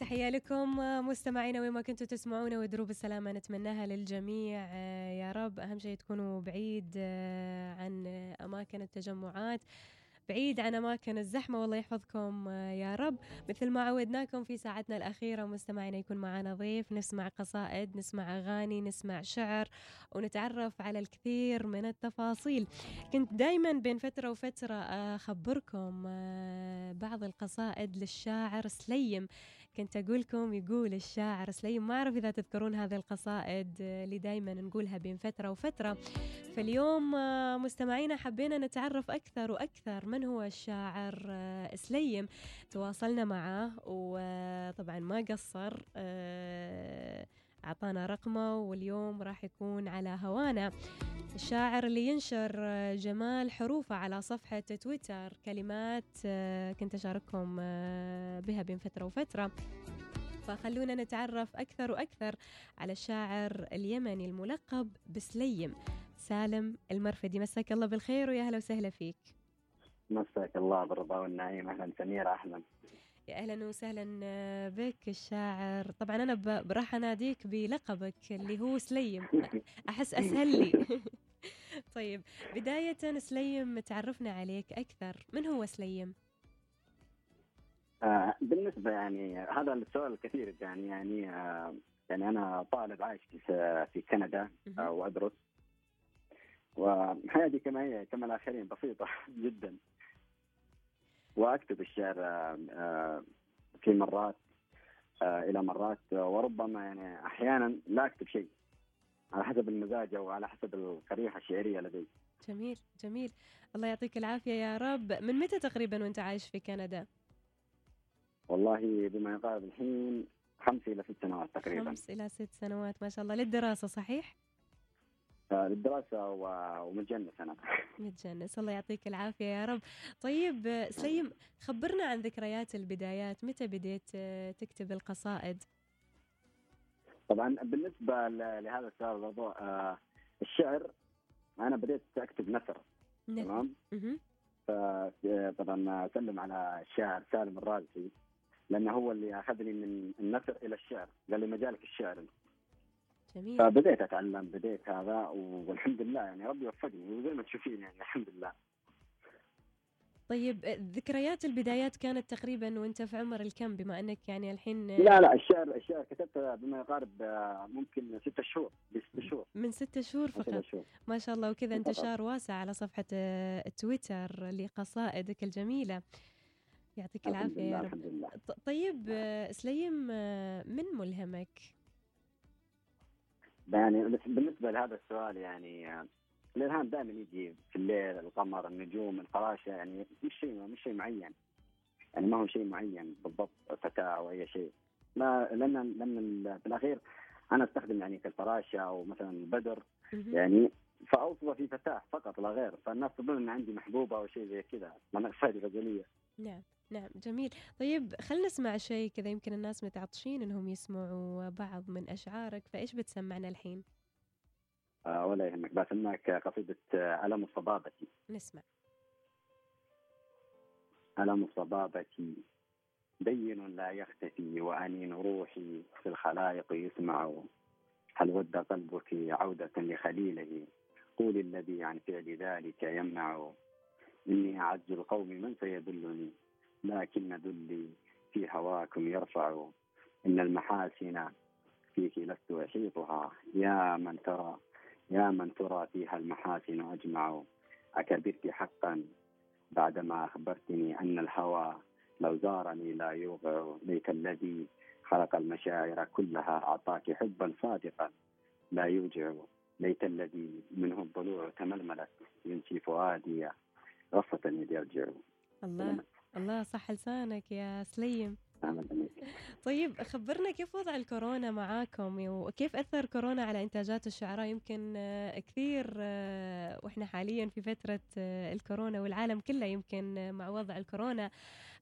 تحية لكم مستمعينا وين ما كنتوا تسمعونا ودروب السلامة نتمناها للجميع. يا رب أهم شيء تكونوا بعيد عن أماكن التجمعات بعيد عن أماكن الزحمة والله يحفظكم آه، يا رب. مثل ما عودناكم في ساعتنا الأخيرة مستمعينا يكون معنا ضيف نسمع قصائد نسمع أغاني نسمع شعر ونتعرف على الكثير من التفاصيل. كنت دايما بين فترة وفترة أخبركم آه، بعض القصائد للشاعر سليم. كنت أقول لكم يقول الشاعر سليم ما أعرف إذا تذكرون هذه القصائد آه، اللي دايما نقولها بين فترة وفترة. فاليوم مستمعينا حبينا نتعرف أكثر وأكثر من هو الشاعر آه، سليم. تواصلنا معه وطبعا ما قصر آه، أعطانا رقمه واليوم راح يكون على هوانا. الشاعر اللي ينشر آه، جمال حروفه على صفحة تويتر. كلمات كنت أشارككم بها بين فترة وفترة. فخلونا نتعرف أكثر وأكثر على الشاعر اليمني الملقب بسليم سالم المرفدي. مساك الله بالخير ويا أهلا وسهلا فيك. مساك الله بالرضا والنعيم. أهلا سميرة أهلا. يا أهلا وسهلا بك الشاعر. طبعا أنا راح أناديك بلقبك اللي هو سليم. أحس أسهل لي. طيب بداية سليم تعرفنا عليك أكثر. من هو سليم؟ آه بالنسبة يعني هذا السؤال الكثير يعني يعني آه يعني أنا طالب عايش في, في كندا آه وأدرس. وحياتي كما هي كما الآخرين بسيطة جدا. وأكتب الشعر آه، آه، في مرات آه، إلى مرات وربما يعني أحيانا لا أكتب شيء على حسب المزاج أو على حسب القريحة الشعرية لدي. جميل جميل الله يعطيك العافية يا رب من متى تقريبا وأنت عايش في كندا؟ والله بما يقارب الحين خمس إلى ست سنوات تقريبا. خمس إلى ست سنوات ما شاء الله للدراسة صحيح؟ للدراسة ومتجنس أنا. متجنس. الله يعطيك العافية يا رب. طيب سليم خبرنا عن ذكريات البدايات. متى بديت تكتب القصائد؟ طبعا بالنسبة لهذا السؤال الموضوع آه، الشعر أنا بديت أكتب نثر. تمام؟ طبعا أسلم على الشاعر سالم الرازي لأنه هو اللي أخذني من النثر إلى الشعر. قال لي مجالك الشعر جميل. فبديت أتعلم بديت هذا والحمد لله يعني ربي وفقني وزي ما تشوفين يعني الحمد لله. طيب ذكريات البدايات كانت تقريبا وأنت في عمر الكم بما أنك يعني الحين لا لا الشعر الشعر كتبته بما يقارب آه، ممكن ستة شهور بست شهور. من ستة شهور فقط. شهور. ما شاء الله وكذا انتشار واسع على صفحة آه، تويتر لقصائدك الجميلة. يعطيك العافية يا رب. طيب آه، سليم من ملهمك؟ يعني بالنسبة لهذا السؤال يعني الإلهام دائما يجي في الليل القمر النجوم الفراشة يعني مش شيء مش شيء معين. يعني ما هو شيء معين بالضبط فتاة أو أي شيء. لا لأن لأن في الأخير أنا أستخدم يعني كالفراشة أو مثلا البدر. يعني فاوصف في فتاة فقط لا غير. فالناس تظن إن عندي محبوبة أو شيء زي كذا أنا غزلية. نعم. نعم جميل. طيب خلينا نسمع شيء كذا يمكن الناس متعطشين إنهم يسمعوا بعض من أشعارك فإيش بتسمعنا الحين؟ آه ولا يهمك بسمعك قصيدة آه، ألم الصبابة نسمع. ألم الصبابة دين لا يختفي وأنين روحي في الخلائق يسمع. هل ود قلبك عودة لخليله؟ قول الذي عن فعل ذلك يمنع. إني أعز القوم من سيدلني لكن ذلي في هواكم يرفع إن المحاسن فيك لست أحيطها. يا من ترى يا من ترى فيها المحاسن أجمع. أكبرت حقا بعدما أخبرتني أن الهوى لو زارني لا يوقع ليت الذي خلق المشاعر كلها. أعطاك حبا صادقا لا يوجع ليت الذي منه الضلوع تململت ينسي فؤادي غصة يرجع. الله. الله صح لسانك يا سليم. طيب خبرنا كيف وضع الكورونا معاكم وكيف أثر كورونا على إنتاجات الشعراء؟ يمكن آه، كثير آه، وإحنا حاليا في فترة آه، الكورونا والعالم كله يمكن مع وضع الكورونا.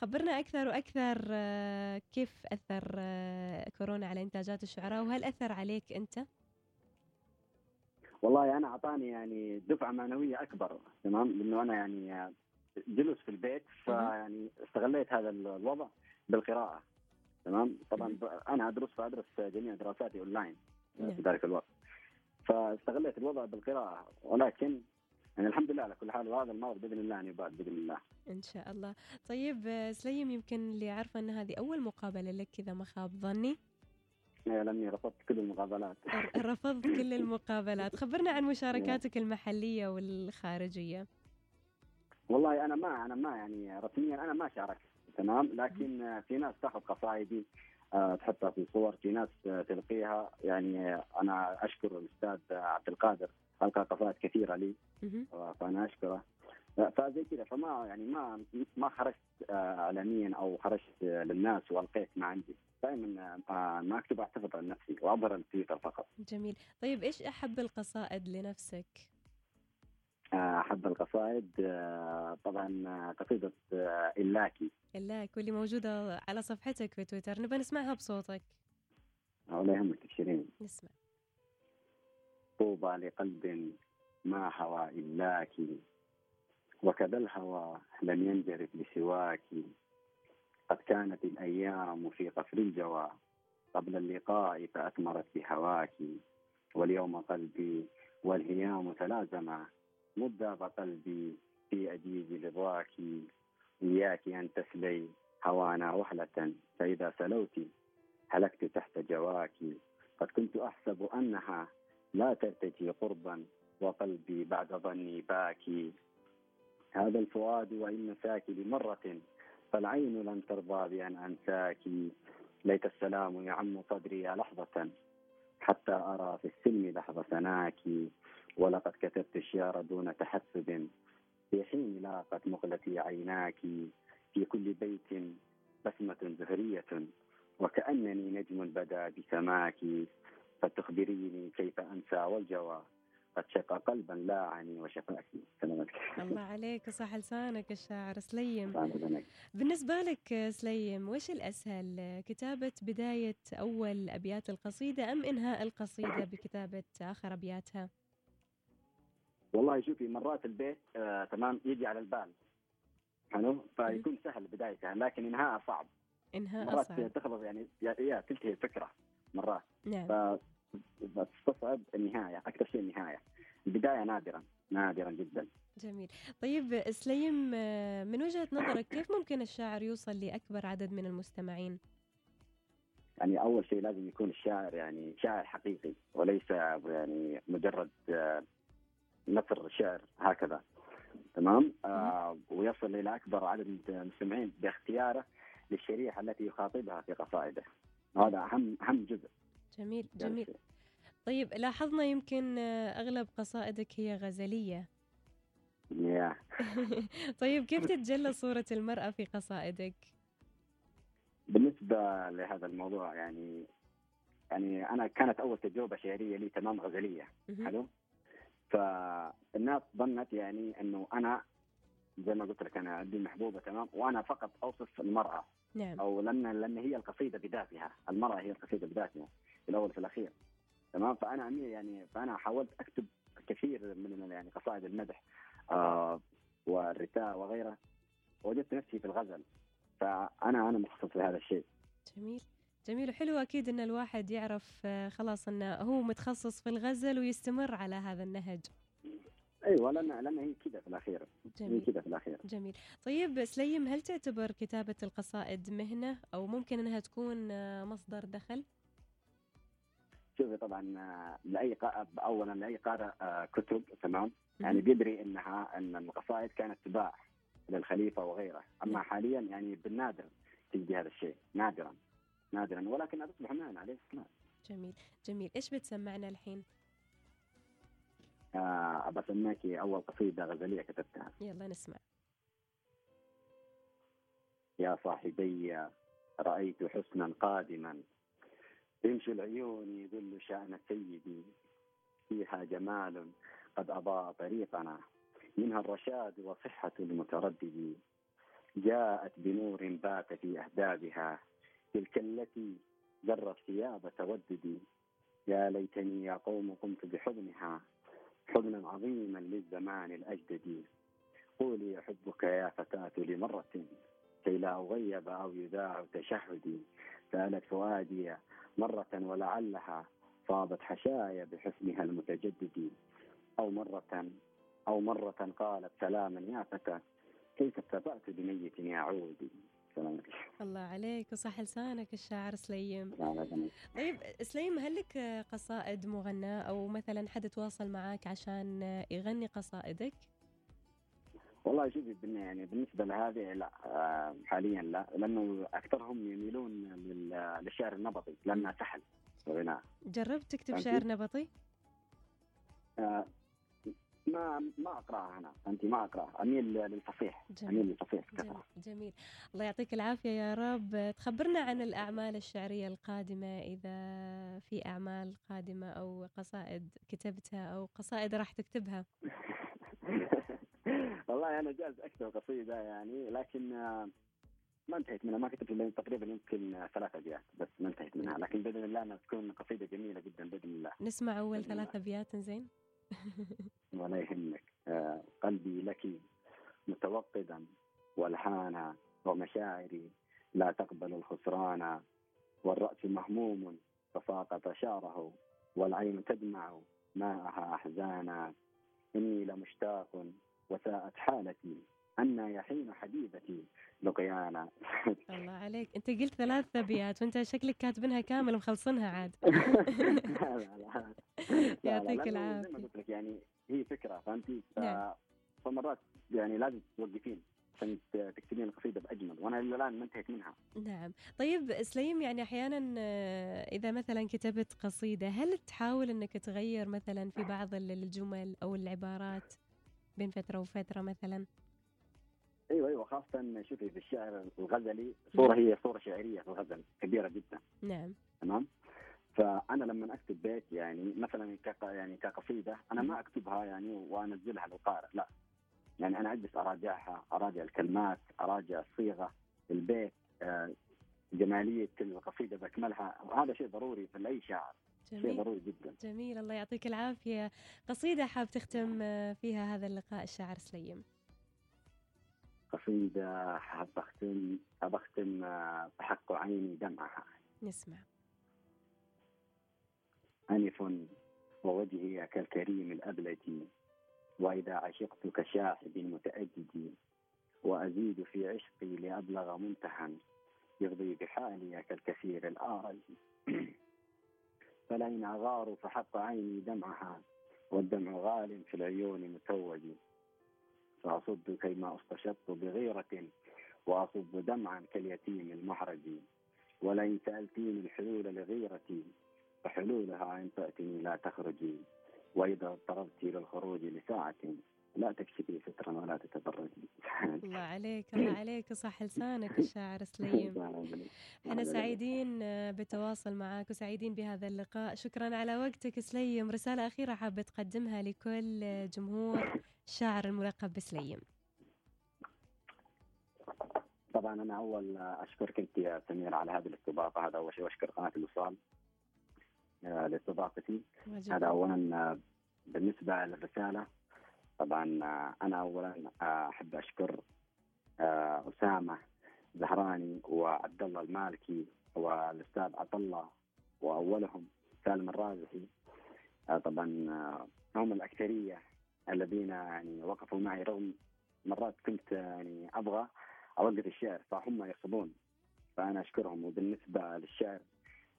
خبرنا أكثر وأكثر كيف أثر كورونا على إنتاجات الشعراء وهل أثر عليك أنت؟ والله أنا أعطاني يعني دفعة معنوية أكبر تمام؟ لأنه أنا يعني جلوس في البيت فيعني استغليت هذا الوضع بالقراءة تمام؟ طبعا أنا أدرس فأدرس جميع دراساتي أونلاين. في ذلك الوقت. فاستغليت الوضع بالقراءة ولكن يعني الحمد لله على كل حال وهذا المرض بإذن الله أن يبعد بإذن الله. إن شاء الله. طيب سليم يمكن اللي عارفة أن هذه أول مقابلة لك إذا ما خاب ظني؟ إيه، لأني رفضت كل المقابلات. رفضت كل المقابلات. خبرنا عن مشاركاتك المحلية والخارجية. والله أنا ما أنا ما يعني رسميا أنا ما شاركت تمام؟ لكن آه، في ناس تاخذ قصائدي آه، تحطها في صور في ناس آه، تلقيها. يعني آه، أنا أشكر الأستاذ آه، عبد القادر القى قصائد كثيرة لي. مهم. فأنا أشكره. فزي كذا. فما يعني ما ما خرجت آه، اعلاميا أو خرجت آه، للناس والقيت ما عندي. دائما آه، ما أكتب احتفظ عن نفسي وأظهر التويتر فقط. جميل. طيب إيش أحب القصائد لنفسك؟ آه، أحب القصائد آه، طبعا آه، قصيده آه، اللاكي اللاك واللي موجودة على صفحتك في تويتر. نبى نسمعها بصوتك. ولا يهمك تبشرين نسمع. طوبى لقلب ما هوى إلاك وكذا الهوى لم ينجرف لسواك قد كانت الأيام في قفر الجوى قبل اللقاء فأثمرت بهواك واليوم قلبي والهيام تلازما مذاب قلبي في أجيز رضاك إياك أن تسلي هوانا وهلة فإذا سلوت هلكت تحت جواك قد كنت أحسب أنها لا ترتجي قربا وقلبي بعد ظني باكي. هذا الفؤاد وإن نساك بمرة فالعين لن ترضى بأن أنساك ليت السلام يعم صدري لحظة حتى أرى في السلم لحظة ثناك ولقد كتبت الشعر دون تحسب. في حين لاقت مقلتي عيناك في كل بيت بسمة زهرية وكأنني نجم بدا بسماك. فتخبريني كيف أنسى والجوى. قد شق قلبا لاعني وشفاكي سلامتك الله عليك وصح لسانك الشاعر سليم. بالنسبة لك سليم وش الأسهل؟ كتابة بداية أول أبيات القصيدة أم إنهاء القصيدة بكتابة آخر أبياتها؟ والله شوفي مرات البيت آه تمام يجي على البال. حلو؟ فيكون سهل بدايتها لكن إنهاءها صعب. إنهاء مرات صعب. تخلص يعني يا يا تنتهي الفكرة مرات. نعم. ف بتستصعب النهاية أكثر شيء النهاية. البداية نادرا نادرا جدا. جميل. طيب سليم آه، من وجهة نظرك كيف ممكن الشاعر يوصل لأكبر عدد من المستمعين؟ يعني أول شيء لازم يكون الشاعر يعني شاعر حقيقي وليس يعني مجرد آه، نثر شعر هكذا. تمام؟ آه ويصل إلى أكبر عدد من المستمعين باختياره للشريحة التي يخاطبها في قصائده. هذا أهم أهم جزء. جميل جميل. طيب لاحظنا يمكن آه، أغلب قصائدك هي غزلية. يا. طيب كيف تتجلى صورة المرأة في قصائدك؟ بالنسبة لهذا الموضوع يعني يعني أنا كانت أول تجربة شعرية لي تمام غزلية. حلو؟ فالناس ظنت يعني إنه أنا زي ما قلت لك أنا عندي محبوبة تمام؟ وأنا فقط أوصف المرأة. نعم. أو لأن لأن هي القصيدة بذاتها المرأة هي القصيدة بذاتها في الأول وفي الأخير تمام؟ فأنا يعني فأنا حاولت أكتب كثير من يعني قصائد المدح آه والرثاء وغيره وجدت نفسي في الغزل. فانا أنا مخصص لهذا الشيء. جميل. جميل وحلو أكيد أن الواحد يعرف آه، خلاص أنه هو متخصص في الغزل ويستمر على هذا النهج. أيوه لأن لأن هي كذا في الأخير. هي جميل. كذا في الأخير. جميل. طيب سليم هل تعتبر كتابة القصائد مهنة أو ممكن أنها تكون آه، مصدر دخل؟ شوفي طبعا آه، لأي اولا لأي قارئ كتب تمام؟ يعني بيدري إنها إن القصائد كانت تباع للخليفة وغيره، أما نعم. حاليا يعني بالنادر تجدي هذا الشيء نادرا. نادرا ولكن تصبح مهنه عليه السلام. جميل جميل. إيش بتسمعنا الحين؟ آه ابى اسميك أول قصيدة غزلية كتبتها. يلا نسمع. يا صاحبي رأيت حسنا قادما. يمشي العيون يدل شأن سيدي. فيها جمال قد أضاء طريقنا. منها الرشاد وصحة المتردد. جاءت بنور بات في أهدابها. تلك التي جرت ثياب توددي. يا ليتني يا قوم قمت بحضنها حضنا عظيما للزمان الأجدد. قولي أحبك يا فتاة لمرة كي لا أغيب أو يذاع تشهدي. سألت فؤادي مرة ولعلها فاضت حشايا بحسنها المتجدد. أو مرة أو مرة قالت سلاما يا فتى كيف اتبعت بميت الله عليك وصح لسانك الشاعر سليم. طيب سليم هل لك قصائد مغنى أو مثلا حد تواصل معك عشان يغني قصائدك؟ والله شوفي يعني بالنسبة لهذه لا آه، حاليا لا لأنه أكثرهم يميلون للشعر النبطي لأنها سهل الغناء جربت تكتب شعر نبطي؟ آه ما ما أقرأها أنا. أنت ما أقرأها. أميل للفصيح. جميل. أميل للفصيح جميل. جميل. الله يعطيك العافية يا رب. تخبرنا عن الأعمال الشعرية القادمة إذا في أعمال قادمة أو قصائد كتبتها أو قصائد راح تكتبها. والله أنا جاز اكتب قصيدة يعني لكن ما انتهيت منها. ما كتبت تقريبا يمكن ثلاث أبيات بس ما انتهيت منها. لكن بإذن الله أنها تكون قصيدة جميلة جدا بإذن الله. نسمع أول ثلاث أبيات زين ولا يهمك. آه، قلبي لك متوقدا والحانا ومشاعري لا تقبل الخسران. والرأس مهموم فساقط شعره والعين تدمع ماءها أحزانا. إني لمشتاق وساءت حالتي. أنا يا حين حبيبتي لقيانا. الله عليك. أنت قلت ثلاث أبيات وأنت شكلك كاتبينها كامل ومخلصنها عاد. يعطيك العافية. يعني هي فكرة فهمتي نعم. فمرات يعني لازم توقفين عشان تكتبين القصيدة بأجمل وأنا إلى الآن ما انتهيت منها. نعم، طيب سليم يعني أحيانا آه، إذا مثلا كتبت قصيدة هل تحاول إنك تغير مثلا في بعض الجمل أو العبارات بين فترة وفترة مثلا؟ أيوه أيوه خاصة شوفي في الشعر الغزلي صورة هي صورة شعريه في الغزل كبيرة جدا نعم تمام فأنا لما أكتب بيت يعني مثلا يعني كقصيدة أنا ما أكتبها يعني وأنزلها للقارئ لا. يعني أنا أجلس أراجعها أراجع الكلمات أراجع الصيغة البيت آه، جمالية القصيده بأكملها. وهذا شيء ضروري في اي شاعر. جميل. شيء ضروري جدا. جميل. الله يعطيك العافية. قصيدة حاب تختم آه، فيها هذا اللقاء الشاعر سليم. قصيدة حاب أختم أختم بحق عيني دمعها. نسمع. أنف ووجهي كالكريم الأبلج وإذا عشقت كشاحب متأجج وأزيد في عشقي لأبلغ منتهى يغضي بحالي كالكثير الآرج. فلئن أغار فحق عيني دمعها والدمع غال في العيون متوج. فأصد كيما استشط بغيرة وأصب دمعا كاليتيم المحرج. ولئن سألتيني الحلول لغيرتي فحلولها إن تأتني لا تخرجي وإذا اضطررت للخروج لساعة لا تكشفي سترا ولا تتبرجي. الله عليك الله عليك صح لسانك الشاعر سليم. إحنا سعيدين بالتواصل معك وسعيدين بهذا اللقاء. شكرا على وقتك سليم. رسالة أخيرة حابة تقدمها لكل جمهور الشاعر الملقب بسليم. طبعا أنا أول أشكرك أنت يا سمير على هذه الاستضافة. هذا أول شيء واشكر قناة الوصال. لاستضافتي هذا اولا آه، بالنسبة للرسالة. طبعا آه، أنا اولا أحب أشكر أسامة زهراني وعبد الله المالكي والأستاذ عبد الله وأولهم سالم الرازحي. طبعا هم الأكثرية الذين يعني وقفوا معي رغم مرات كنت يعني أبغى أوقف الشعر فهم يرفضون فأنا أشكرهم. وبالنسبة للشعر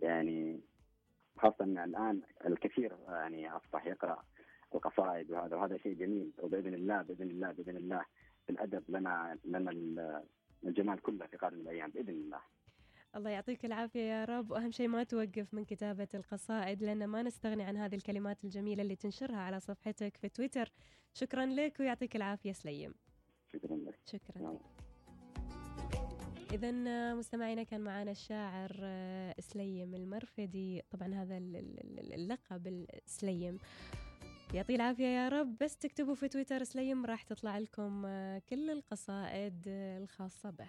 يعني خاصة إن الآن الكثير يعني اصبح يقرا القصائد وهذا وهذا شيء جميل. وبإذن الله بإذن الله بإذن الله في الادب لنا لنا الجمال كله في قادم الأيام بإذن الله. الله يعطيك العافية يا رب. وأهم شيء ما توقف من كتابة القصائد لأن ما نستغني عن هذه الكلمات الجميلة اللي تنشرها على صفحتك في تويتر. شكرا لك ويعطيك العافية سليم. شكرا لك. شكرا. لك إذا مستمعينا كان معنا الشاعر آه، سليم المرفدي. طبعا هذا اللقب السليم. يعطيه العافية يا رب. بس تكتبوا في تويتر سليم راح تطلع لكم آه، كل القصائد آه، الخاصة به.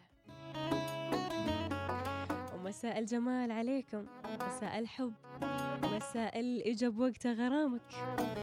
مساء الجمال عليكم. مساء الحب. مساء الإجاب وقت غرامك.